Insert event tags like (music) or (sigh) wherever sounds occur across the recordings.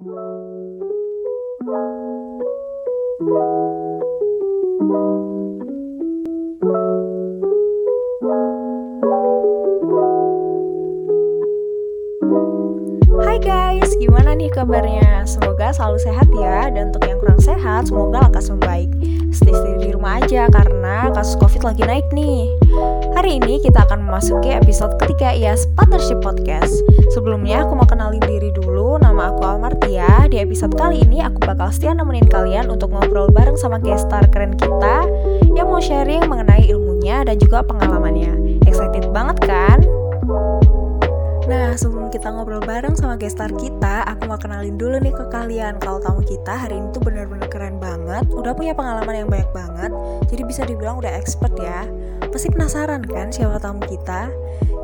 Hai guys, gimana nih kabarnya? Semoga selalu sehat ya Dan untuk yang kurang sehat, semoga lekas membaik Stay stay di rumah aja karena kasus covid lagi naik nih. Hari ini kita akan memasuki episode ketiga IAS Partnership Podcast. Sebelumnya aku mau kenalin diri Di episode kali ini aku bakal setia nemenin kalian untuk ngobrol bareng sama guest keren kita Yang mau sharing mengenai ilmunya dan juga pengalamannya Excited banget kan? Nah, sebelum kita ngobrol bareng sama guest kita, aku mau kenalin dulu nih ke kalian kalau tamu kita hari ini tuh bener-bener keren banget, udah punya pengalaman yang banyak banget, jadi bisa dibilang udah expert ya. Pasti penasaran kan siapa tamu kita?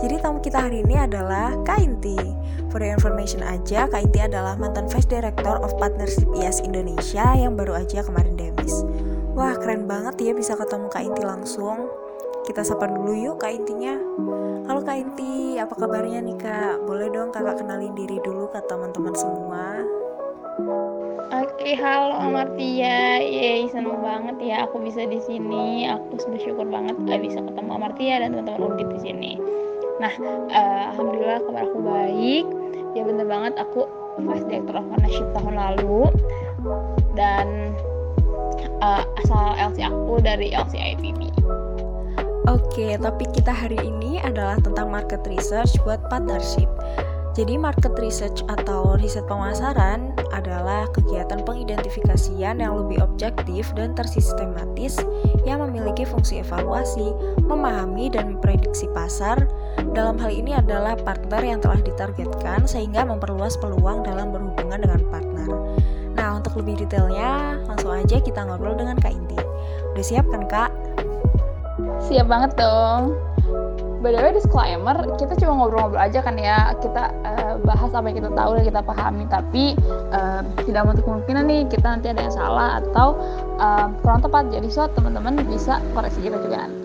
Jadi tamu kita hari ini adalah Kak Inti. For your information aja, Kak Inti adalah mantan Vice Director of Partnership IAS Indonesia yang baru aja kemarin demis. Wah, keren banget ya bisa ketemu Kak Inti langsung. Kita sapa dulu yuk Kak Intinya. Halo Kak Inti, apa kabarnya nih Kak? Boleh dong kakak kenalin diri dulu ke teman-teman semua. Oke, halo Amartia. Yeay, seneng banget ya aku bisa di sini. Aku bersyukur banget gak bisa ketemu Amartia dan teman-teman Undip di sini. Nah, uh, alhamdulillah kabar aku baik. Ya bener banget aku Vice Director of Partnership tahun lalu dan uh, asal LC aku dari LCIPB. Oke, topik kita hari ini adalah tentang market research buat partnership. Jadi market research atau riset pemasaran adalah kegiatan pengidentifikasian yang lebih objektif dan tersistematis yang memiliki fungsi evaluasi, memahami dan memprediksi pasar. Dalam hal ini adalah partner yang telah ditargetkan sehingga memperluas peluang dalam berhubungan dengan partner. Nah, untuk lebih detailnya, langsung aja kita ngobrol dengan Kak Inti. Udah siap kan, Kak? Siap banget dong. By the way, disclaimer, kita cuma ngobrol-ngobrol aja kan ya. Kita uh, bahas apa yang kita tahu dan kita pahami. Tapi uh, tidak menutup kemungkinan nih kita nanti ada yang salah atau uh, kurang tepat. Jadi so teman-teman bisa koreksi kita juga nanti.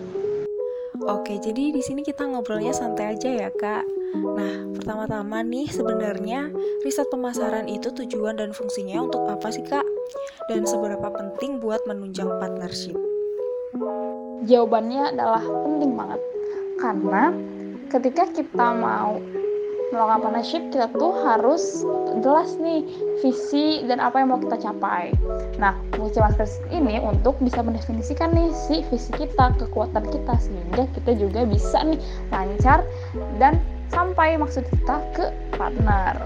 Oke, jadi di sini kita ngobrolnya santai aja ya, Kak. Nah, pertama-tama nih sebenarnya riset pemasaran itu tujuan dan fungsinya untuk apa sih, Kak? Dan seberapa penting buat menunjang partnership? Jawabannya adalah penting banget. Karena ketika kita mau melakukan partnership, kita tuh harus jelas nih visi dan apa yang mau kita capai. Nah, fungsi masker ini untuk bisa mendefinisikan nih si visi kita, kekuatan kita, sehingga kita juga bisa nih lancar dan sampai maksud kita ke partner.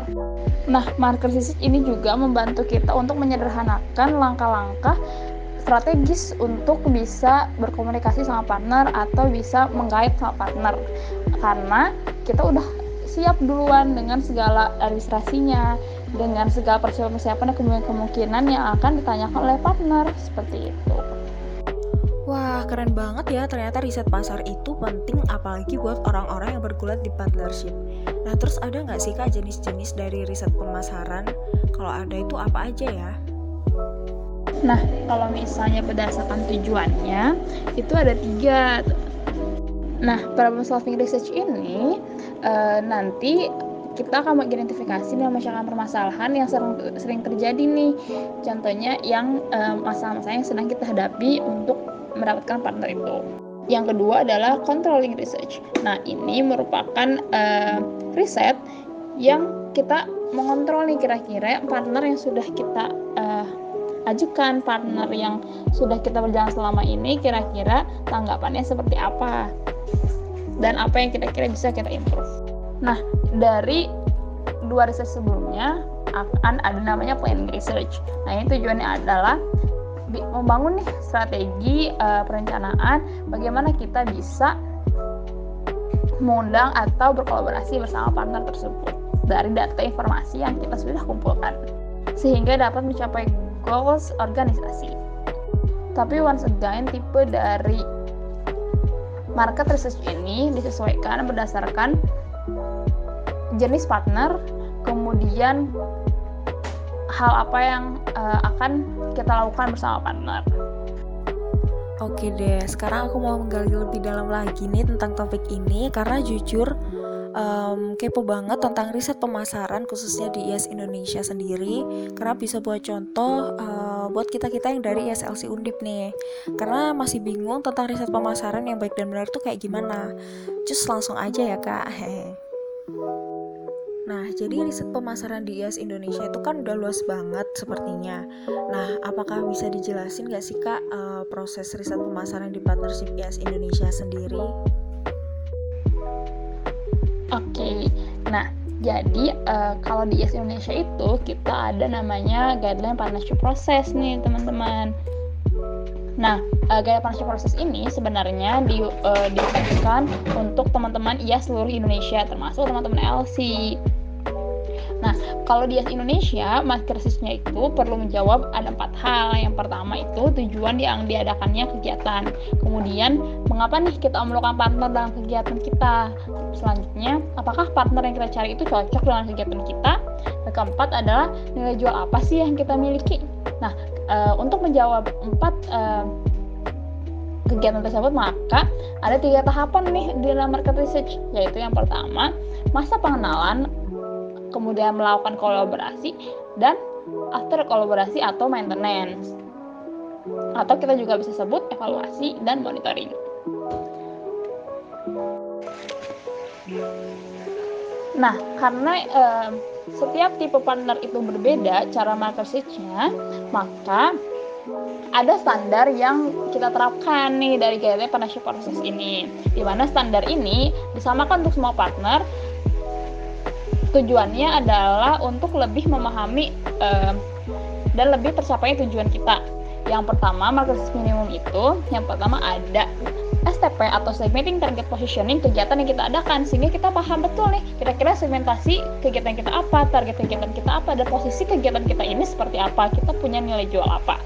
Nah, marker research ini juga membantu kita untuk menyederhanakan langkah-langkah strategis untuk bisa berkomunikasi sama partner atau bisa menggait sama partner karena kita udah siap duluan dengan segala administrasinya dengan segala persiapan-persiapan dan kemungkinan-kemungkinan yang akan ditanyakan oleh partner seperti itu Wah, keren banget ya. Ternyata riset pasar itu penting apalagi buat orang-orang yang bergulat di partnership. Nah, terus ada nggak sih kak jenis-jenis dari riset pemasaran? Kalau ada itu apa aja ya? Nah, kalau misalnya berdasarkan tujuannya, itu ada tiga. Nah, problem solving research ini uh, nanti kita akan mengidentifikasi dan memecahkan permasalahan yang sering, sering terjadi nih. Contohnya yang masalah-masalah uh, yang sedang kita hadapi untuk mendapatkan partner itu. Yang kedua adalah controlling research. Nah, ini merupakan uh, riset yang kita mengontrol nih kira-kira partner yang sudah kita uh, ajukan partner yang sudah kita berjalan selama ini kira-kira tanggapannya seperti apa dan apa yang kira-kira bisa kita improve. Nah, dari dua riset sebelumnya akan ada namanya planning research. Nah, ini tujuannya adalah membangun nih strategi uh, perencanaan bagaimana kita bisa mengundang atau berkolaborasi bersama partner tersebut dari data informasi yang kita sudah kumpulkan sehingga dapat mencapai goals organisasi. Tapi once again tipe dari market research ini disesuaikan berdasarkan jenis partner, kemudian hal apa yang uh, akan kita lakukan bersama partner. Oke deh, sekarang aku mau menggali lebih dalam lagi nih tentang topik ini karena jujur um, kepo banget tentang riset pemasaran khususnya di IS Indonesia sendiri karena bisa buat contoh uh, buat kita-kita yang dari ISLC Undip nih karena masih bingung tentang riset pemasaran yang baik dan benar tuh kayak gimana just langsung aja ya kak (laughs) Nah, jadi riset pemasaran di IAS Indonesia itu kan udah luas banget sepertinya. Nah, apakah bisa dijelasin gak sih Kak uh, proses riset pemasaran di partnership IAS Indonesia sendiri? Oke, okay. nah jadi uh, kalau di IAS Indonesia itu kita ada namanya guideline partnership process nih teman-teman. Nah, uh, gaya partnership proses ini sebenarnya di, uh, untuk teman-teman IAS seluruh Indonesia, termasuk teman-teman LC. Nah, kalau di Indonesia, maskersisnya itu perlu menjawab ada empat hal. Yang pertama itu tujuan yang diadakannya kegiatan. Kemudian, mengapa nih kita memerlukan partner dalam kegiatan kita? Selanjutnya, apakah partner yang kita cari itu cocok dengan kegiatan kita? Yang keempat adalah nilai jual apa sih yang kita miliki? Nah, e, untuk menjawab empat e, kegiatan tersebut maka ada tiga tahapan nih di dalam market research yaitu yang pertama masa pengenalan kemudian melakukan kolaborasi dan after kolaborasi atau maintenance atau kita juga bisa sebut evaluasi dan monitoring. Nah, karena eh, setiap tipe partner itu berbeda cara market maka ada standar yang kita terapkan nih dari guideline partnership proses ini. Di mana standar ini disamakan untuk semua partner tujuannya adalah untuk lebih memahami uh, dan lebih tercapai tujuan kita. Yang pertama, market minimum itu yang pertama ada STP atau segmenting target positioning kegiatan yang kita adakan sehingga kita paham betul nih kira-kira segmentasi kegiatan kita apa, target kegiatan kita apa, dan posisi kegiatan kita ini seperti apa, kita punya nilai jual apa.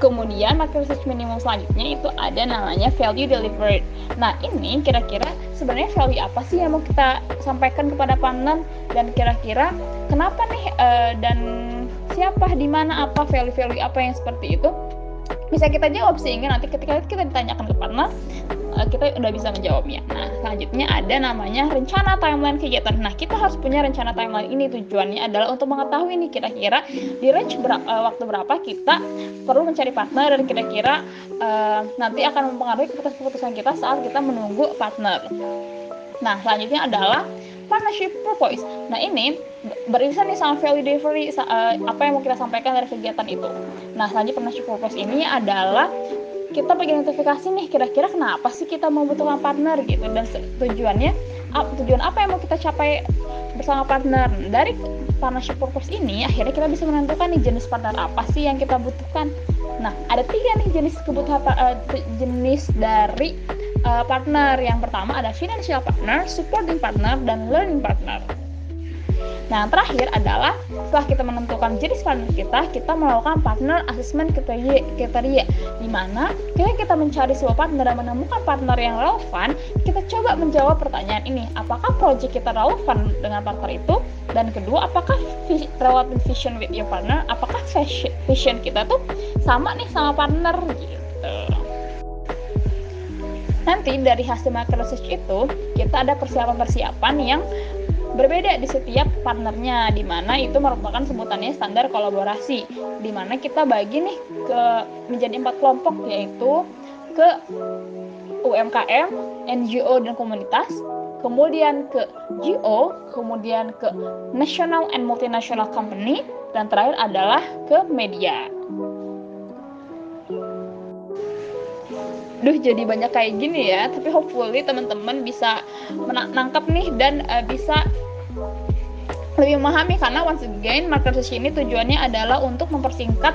Kemudian market research minimum selanjutnya itu ada namanya value delivered. Nah ini kira-kira sebenarnya value apa sih yang mau kita sampaikan kepada partner dan kira-kira kenapa nih uh, dan siapa di mana apa value-value apa yang seperti itu bisa kita jawab sehingga nanti ketika kita ditanyakan ke partner Eh, kita udah bisa menjawabnya. Nah, selanjutnya ada namanya rencana timeline kegiatan. Nah, kita harus punya rencana timeline ini tujuannya adalah untuk mengetahui nih kira-kira di range ber eh, waktu berapa kita perlu mencari partner dan kira-kira uh, nanti akan mempengaruhi keputusan-keputusan kita saat kita menunggu partner. Nah, selanjutnya adalah partnership purpose. Nah, ini beririsan nih sama value delivery uh, apa yang mau kita sampaikan dari kegiatan itu. Nah, selanjutnya partnership purpose ini adalah kita identifikasi nih kira-kira kenapa sih kita membutuhkan partner gitu? Dan tujuannya tujuan apa yang mau kita capai bersama partner? Dari partnership purpose ini akhirnya kita bisa menentukan nih jenis partner apa sih yang kita butuhkan. Nah ada tiga nih jenis kebutuhan uh, jenis dari uh, partner. Yang pertama ada financial partner supporting partner dan learning partner Nah, terakhir adalah setelah kita menentukan jenis partner kita, kita melakukan partner assessment kriteria, kriteria di mana ketika kita mencari sebuah partner dan menemukan partner yang relevan, kita coba menjawab pertanyaan ini, apakah project kita relevan dengan partner itu? Dan kedua, apakah relative vision with your partner? Apakah vision kita tuh sama nih sama partner gitu. Nanti dari hasil market research itu, kita ada persiapan-persiapan yang berbeda di setiap partnernya di mana itu merupakan sebutannya standar kolaborasi di mana kita bagi nih ke menjadi empat kelompok yaitu ke UMKM, NGO dan komunitas, kemudian ke GO, kemudian ke national and multinational company, dan terakhir adalah ke media. Duh jadi banyak kayak gini ya, tapi hopefully teman-teman bisa menangkap nih dan uh, bisa lebih memahami karena once again market research ini tujuannya adalah untuk mempersingkat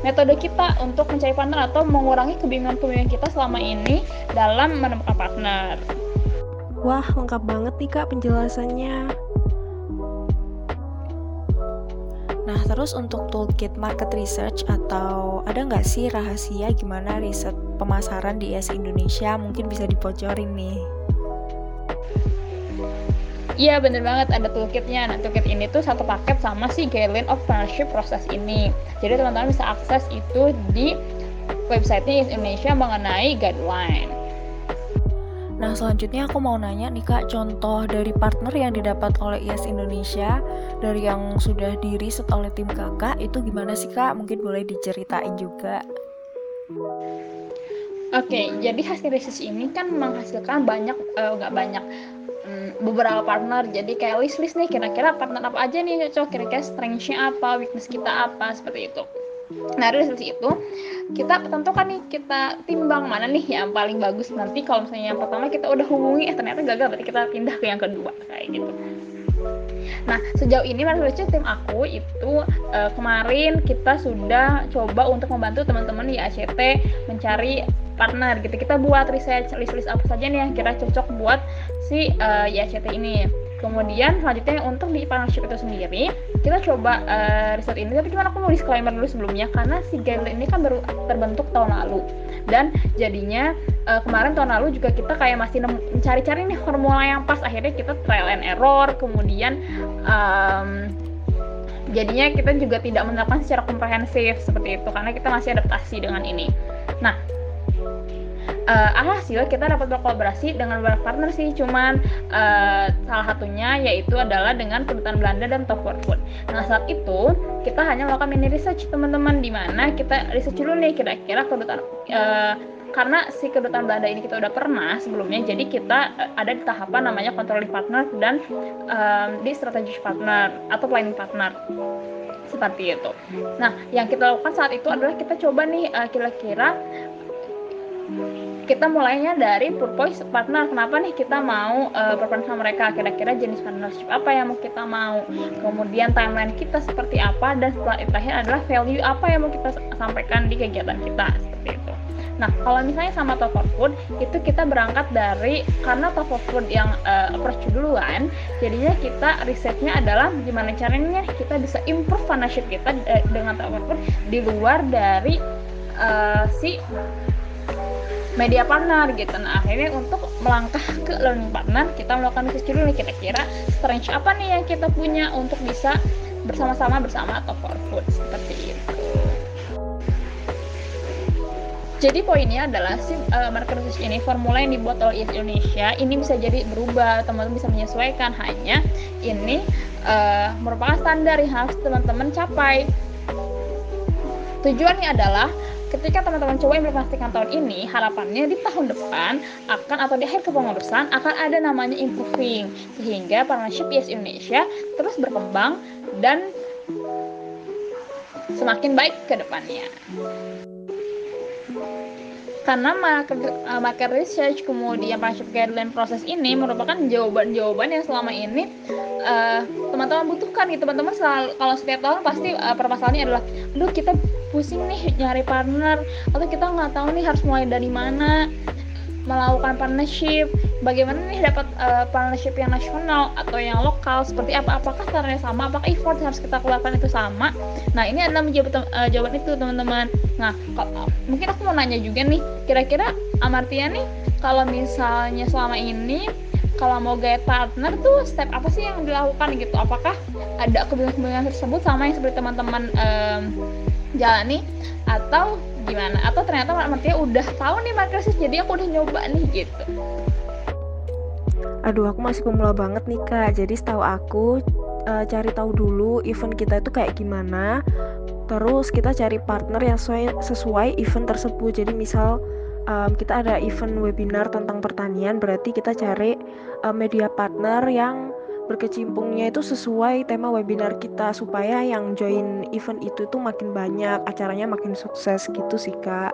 metode kita untuk mencari partner atau mengurangi kebingungan-kebingungan kita selama ini dalam menemukan partner. Wah, lengkap banget nih Kak penjelasannya. Nah, terus untuk toolkit market research atau ada nggak sih rahasia gimana riset pemasaran di IS Indonesia mungkin bisa dibocorin nih? Iya bener banget ada toolkitnya. Nah toolkit ini tuh satu paket sama si guideline of partnership proses ini. Jadi teman-teman bisa akses itu di websitenya Indonesia mengenai guideline. Nah, selanjutnya aku mau nanya nih Kak, contoh dari partner yang didapat oleh IAS Indonesia dari yang sudah di riset oleh tim Kakak itu gimana sih Kak? Mungkin boleh diceritain juga. Oke, okay, jadi hasil riset ini kan menghasilkan banyak uh, nggak banyak beberapa partner. Jadi kayak list-list nih kira-kira partner apa aja nih cocok, kira-kira strength-nya apa, weakness kita apa, seperti itu. Nah dari sisi itu kita tentukan nih kita timbang mana nih yang paling bagus nanti kalau misalnya yang pertama kita udah hubungi eh ternyata gagal berarti kita pindah ke yang kedua kayak gitu. Nah sejauh ini menurut tim aku itu uh, kemarin kita sudah coba untuk membantu teman-teman di ACT mencari partner gitu. Kita buat research list-list apa saja nih yang kira cocok buat si uh, eh, IACT ini. Kemudian selanjutnya untuk di partnership itu sendiri kita coba uh, riset ini. Tapi gimana aku mau disclaimer dulu sebelumnya karena si guideline ini kan baru terbentuk tahun lalu. Dan jadinya uh, kemarin tahun lalu juga kita kayak masih mencari-cari nih formula yang pas. Akhirnya kita trial and error kemudian um, jadinya kita juga tidak menerapkan secara komprehensif seperti itu karena kita masih adaptasi dengan ini. Nah uh, alhasil kita dapat berkolaborasi dengan beberapa partner sih cuman uh, salah satunya yaitu adalah dengan kedutaan Belanda dan Top Food nah saat itu kita hanya melakukan mini research teman-teman di mana kita research dulu nih kira-kira kedutaan uh, karena si kedutaan Belanda ini kita udah pernah sebelumnya jadi kita ada di tahapan namanya controlling partner dan um, di strategic partner atau planning partner seperti itu. Nah, yang kita lakukan saat itu adalah kita coba nih kira-kira kita mulainya dari purpose partner. Kenapa nih kita mau uh, berpartner sama mereka? Kira-kira jenis partnership apa yang mau kita mau? Kemudian timeline kita seperti apa? Dan setelah itu terakhir adalah value apa yang mau kita sampaikan di kegiatan kita? Seperti itu. Nah, kalau misalnya sama Top of Food, itu kita berangkat dari karena Top of Food yang uh, approach duluan, jadinya kita risetnya adalah gimana caranya kita bisa improve partnership kita uh, dengan Top of Food di luar dari uh, si media partner gitu. Nah akhirnya untuk melangkah ke learning partner kita melakukan research dulu nih kira-kira. Strength apa nih yang kita punya untuk bisa bersama-sama bersama top for food seperti itu. Jadi poinnya adalah si uh, market research ini formula yang dibuat oleh IS Indonesia ini bisa jadi berubah teman-teman bisa menyesuaikan. Hanya ini uh, merupakan standar yang harus teman-teman capai. Tujuannya adalah ketika teman-teman coba implementasikan tahun ini, harapannya di tahun depan akan atau di akhir kepengurusan akan ada namanya improving sehingga partnership Yes Indonesia terus berkembang dan semakin baik ke depannya. Karena market, uh, market research kemudian partnership guideline proses ini merupakan jawaban-jawaban yang selama ini uh, teman-teman uh, butuhkan gitu teman-teman kalau setiap tahun pasti uh, permasalahannya adalah, aduh kita pusing nih nyari partner. Atau kita nggak tahu nih harus mulai dari mana melakukan partnership. Bagaimana nih dapat uh, partnership yang nasional atau yang lokal? Seperti apa? Apakah caranya sama? Apakah effort yang harus kita keluarkan itu sama? Nah ini adalah menjawab uh, jawaban itu teman-teman. Nah mungkin aku mau nanya juga nih. Kira-kira Amartia nih kalau misalnya selama ini kalau mau gaya partner tuh step apa sih yang dilakukan gitu? Apakah ada kebingungan-kebingungan tersebut sama yang seperti teman-teman um, jalani atau gimana? Atau ternyata Martia udah tahu nih market jadi aku udah nyoba nih gitu. Aduh aku masih pemula banget nih kak. Jadi setahu aku uh, cari tahu dulu event kita itu kayak gimana. Terus kita cari partner yang sesuai, sesuai event tersebut. Jadi misal um, kita ada event webinar tentang pertanian berarti kita cari uh, media partner yang berkecimpungnya itu sesuai tema webinar kita supaya yang join event itu tuh makin banyak acaranya makin sukses gitu sih kak.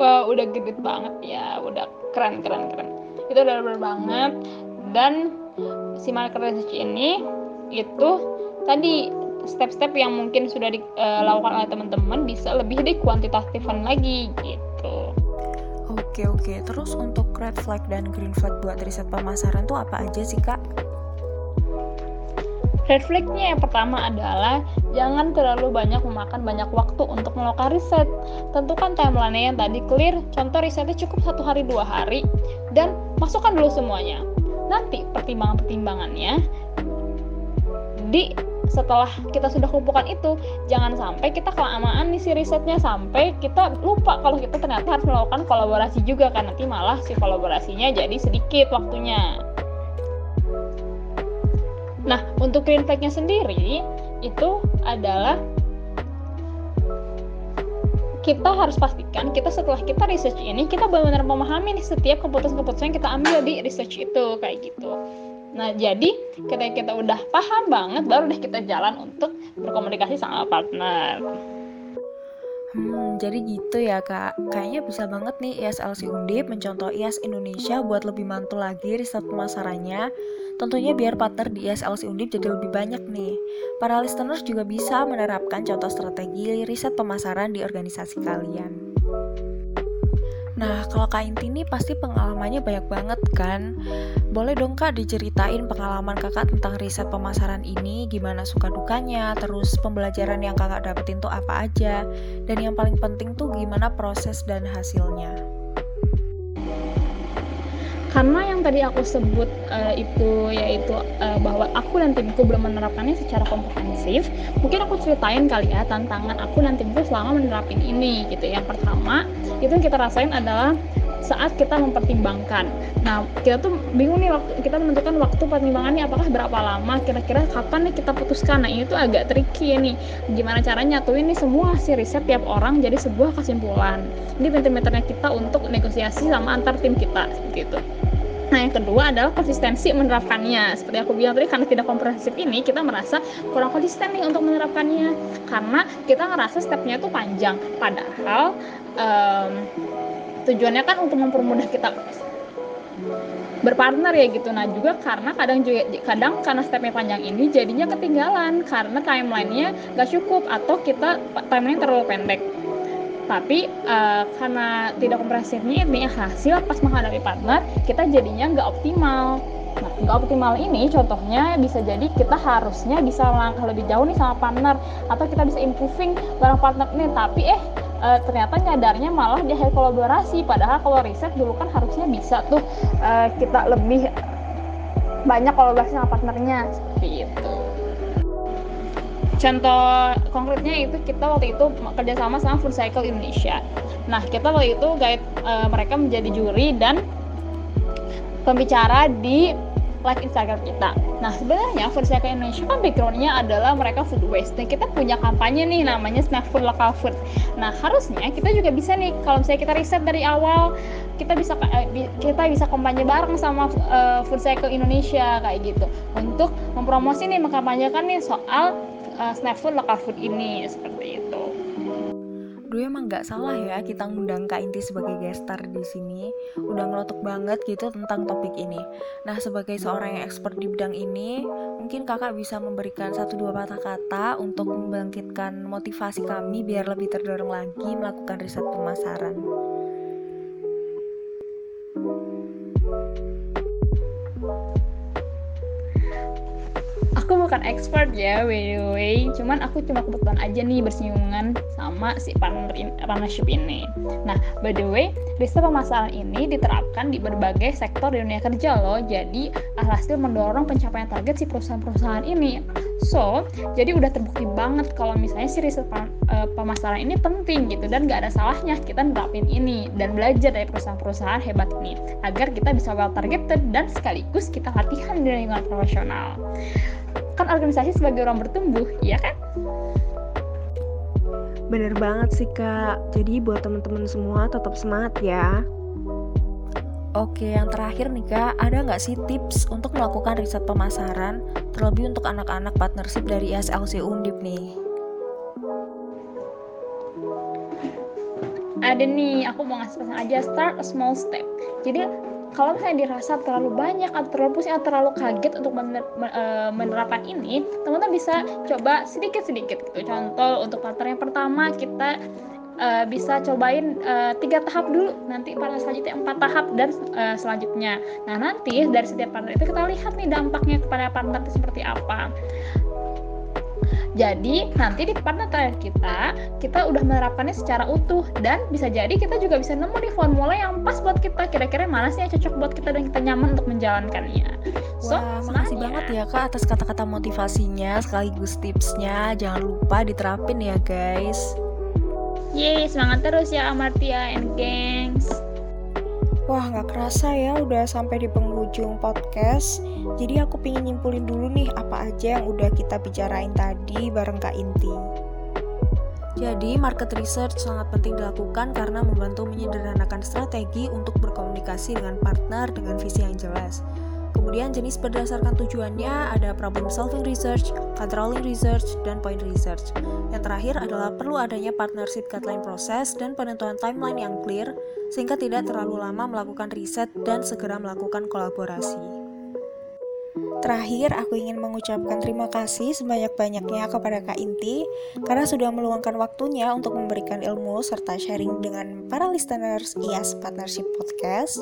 Wah udah gede banget ya udah keren keren keren. Itu udah bener banget. Dan si market research ini itu tadi step-step yang mungkin sudah dilakukan oleh teman-teman bisa lebih di kuantitatifan lagi gitu Oke oke, terus untuk red flag dan green flag buat riset pemasaran tuh apa aja sih kak? Red flagnya yang pertama adalah jangan terlalu banyak memakan banyak waktu untuk melakukan riset. Tentukan timeline yang tadi clear, contoh risetnya cukup satu hari dua hari, dan masukkan dulu semuanya. Nanti pertimbangan-pertimbangannya di setelah kita sudah kumpulkan itu jangan sampai kita kelamaan nih si risetnya sampai kita lupa kalau kita ternyata harus melakukan kolaborasi juga kan nanti malah si kolaborasinya jadi sedikit waktunya nah untuk green flag-nya sendiri itu adalah kita harus pastikan kita setelah kita research ini kita benar-benar memahami nih setiap keputusan-keputusan yang kita ambil di research itu kayak gitu. Nah, jadi ketika kita udah paham banget baru deh kita jalan untuk berkomunikasi sama partner. Hmm, jadi gitu ya kak. Kayaknya bisa banget nih ISLC Undip mencontoh IAS Indonesia buat lebih mantul lagi riset pemasarannya. Tentunya biar partner di ISLC Undip jadi lebih banyak nih. Para listeners juga bisa menerapkan contoh strategi riset pemasaran di organisasi kalian. Nah, kalau Kak Inti ini pasti pengalamannya banyak banget kan? Boleh dong Kak diceritain pengalaman Kakak tentang riset pemasaran ini, gimana suka dukanya, terus pembelajaran yang Kakak dapetin tuh apa aja, dan yang paling penting tuh gimana proses dan hasilnya karena yang tadi aku sebut uh, itu yaitu uh, bahwa aku dan timku belum menerapkannya secara komprehensif mungkin aku ceritain kali ya tantangan aku dan timku selama menerapin ini gitu yang pertama itu yang kita rasain adalah saat kita mempertimbangkan. Nah, kita tuh bingung nih waktu kita menentukan waktu pertimbangannya apakah berapa lama, kira-kira kapan nih kita putuskan. Nah, ini tuh agak tricky nih. Gimana caranya nyatuin nih semua hasil riset tiap orang jadi sebuah kesimpulan. Ini pinter-pinternya kita untuk negosiasi sama antar tim kita gitu. Nah, yang kedua adalah konsistensi menerapkannya. Seperti aku bilang tadi, karena tidak komprehensif ini, kita merasa kurang konsisten nih untuk menerapkannya. Karena kita ngerasa stepnya itu panjang. Padahal um, tujuannya kan untuk mempermudah kita berpartner ya gitu nah juga karena kadang juga kadang karena stepnya panjang ini jadinya ketinggalan karena timelinenya gak cukup atau kita timeline terlalu pendek tapi uh, karena tidak komprehensifnya ini hasil pas menghadapi partner kita jadinya nggak optimal. Nah, nggak optimal ini contohnya bisa jadi kita harusnya bisa melangkah lebih jauh nih sama partner atau kita bisa improving bareng partner ini. Tapi eh e, ternyata nyadarnya malah di akhir kolaborasi. Padahal kalau riset dulu kan harusnya bisa tuh e, kita lebih banyak kolaborasi sama partnernya. Seperti itu contoh konkretnya itu kita waktu itu kerjasama sama Food Cycle Indonesia. Nah kita waktu itu guide uh, mereka menjadi juri dan pembicara di live Instagram kita. Nah sebenarnya Food Cycle Indonesia kan backgroundnya adalah mereka food waste. Dan kita punya kampanye nih namanya Snack Food Local Food. Nah harusnya kita juga bisa nih kalau misalnya kita riset dari awal kita bisa eh, kita bisa kampanye bareng sama uh, Food Cycle Indonesia kayak gitu untuk mempromosi nih mengkampanyekan nih soal uh, snack food lokal food ini seperti itu. Duh emang nggak salah ya kita ngundang Kak Inti sebagai gestar di sini. Udah ngelotok banget gitu tentang topik ini. Nah sebagai seorang yang expert di bidang ini, mungkin kakak bisa memberikan satu dua patah kata untuk membangkitkan motivasi kami biar lebih terdorong lagi melakukan riset pemasaran. Bukan expert ya by the way cuman aku cuma kebetulan aja nih bersinggungan sama si partner in, partnership ini. Nah by the way riset pemasaran ini diterapkan di berbagai sektor di dunia kerja loh. Jadi alhasil mendorong pencapaian target si perusahaan-perusahaan ini. So jadi udah terbukti banget kalau misalnya si riset uh, pemasaran ini penting gitu dan gak ada salahnya kita nerapin ini dan belajar dari perusahaan-perusahaan hebat ini agar kita bisa well targeted dan sekaligus kita latihan di lingkungan profesional kan organisasi sebagai orang bertumbuh ya kan? Bener banget sih kak. Jadi buat teman-teman semua tetap semangat ya. Oke, yang terakhir nih kak, ada nggak sih tips untuk melakukan riset pemasaran, terlebih untuk anak-anak partnership dari ISLC Undip nih? Ada nih, aku mau ngasih pesan aja, start a small step. Jadi kalau misalnya dirasa terlalu banyak atau terlalu pusing atau terlalu kaget untuk mener, e, menerapkan ini, teman-teman bisa coba sedikit-sedikit gitu. Contoh untuk partner yang pertama kita uh, bisa cobain uh, tiga tahap dulu. Nanti pada selanjutnya empat tahap dan uh, selanjutnya. Nah nanti dari setiap partner itu kita lihat nih dampaknya kepada partner itu seperti apa Jadi nanti di partner terakhir kita, kita udah menerapkannya secara utuh dan bisa jadi kita juga bisa nemu nih formula yang pas buat kita. Kira-kira mana sih yang cocok buat kita dan kita nyaman untuk menjalankannya. So, Wah, makasih ya. banget ya Kak atas kata-kata motivasinya sekaligus tipsnya. Jangan lupa diterapin ya guys. Yeay, semangat terus ya Amartia and gengs. Wah, nggak kerasa ya udah sampai di penghujung podcast. Jadi aku pingin nyimpulin dulu nih apa aja yang udah kita bicarain tadi bareng Kak Inti. Jadi, market research sangat penting dilakukan karena membantu menyederhanakan strategi untuk berkomunikasi dengan partner dengan visi yang jelas. Kemudian jenis berdasarkan tujuannya ada problem solving research, controlling research, dan point research. Yang terakhir adalah perlu adanya partnership guideline proses dan penentuan timeline yang clear sehingga tidak terlalu lama melakukan riset dan segera melakukan kolaborasi. Terakhir, aku ingin mengucapkan terima kasih sebanyak-banyaknya kepada Kak Inti karena sudah meluangkan waktunya untuk memberikan ilmu serta sharing dengan para listeners IAS Partnership Podcast.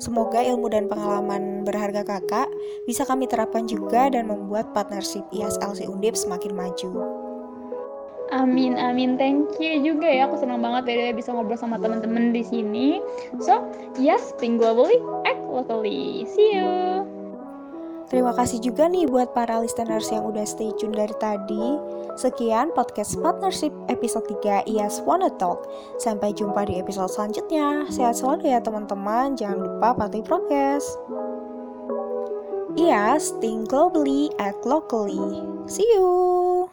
Semoga ilmu dan pengalaman berharga kakak bisa kami terapkan juga dan membuat partnership IAS LC Undip semakin maju. Amin, amin. Thank you juga ya. Aku senang banget ya bisa ngobrol sama teman-teman di sini. So, yes, think globally, act locally. See you. Terima kasih juga nih buat para listeners yang udah stay tune dari tadi. Sekian podcast partnership episode 3 IAS Wanna Talk. Sampai jumpa di episode selanjutnya. Sehat selalu ya teman-teman. Jangan lupa patuhi prokes. IAS, think globally, act locally. See you!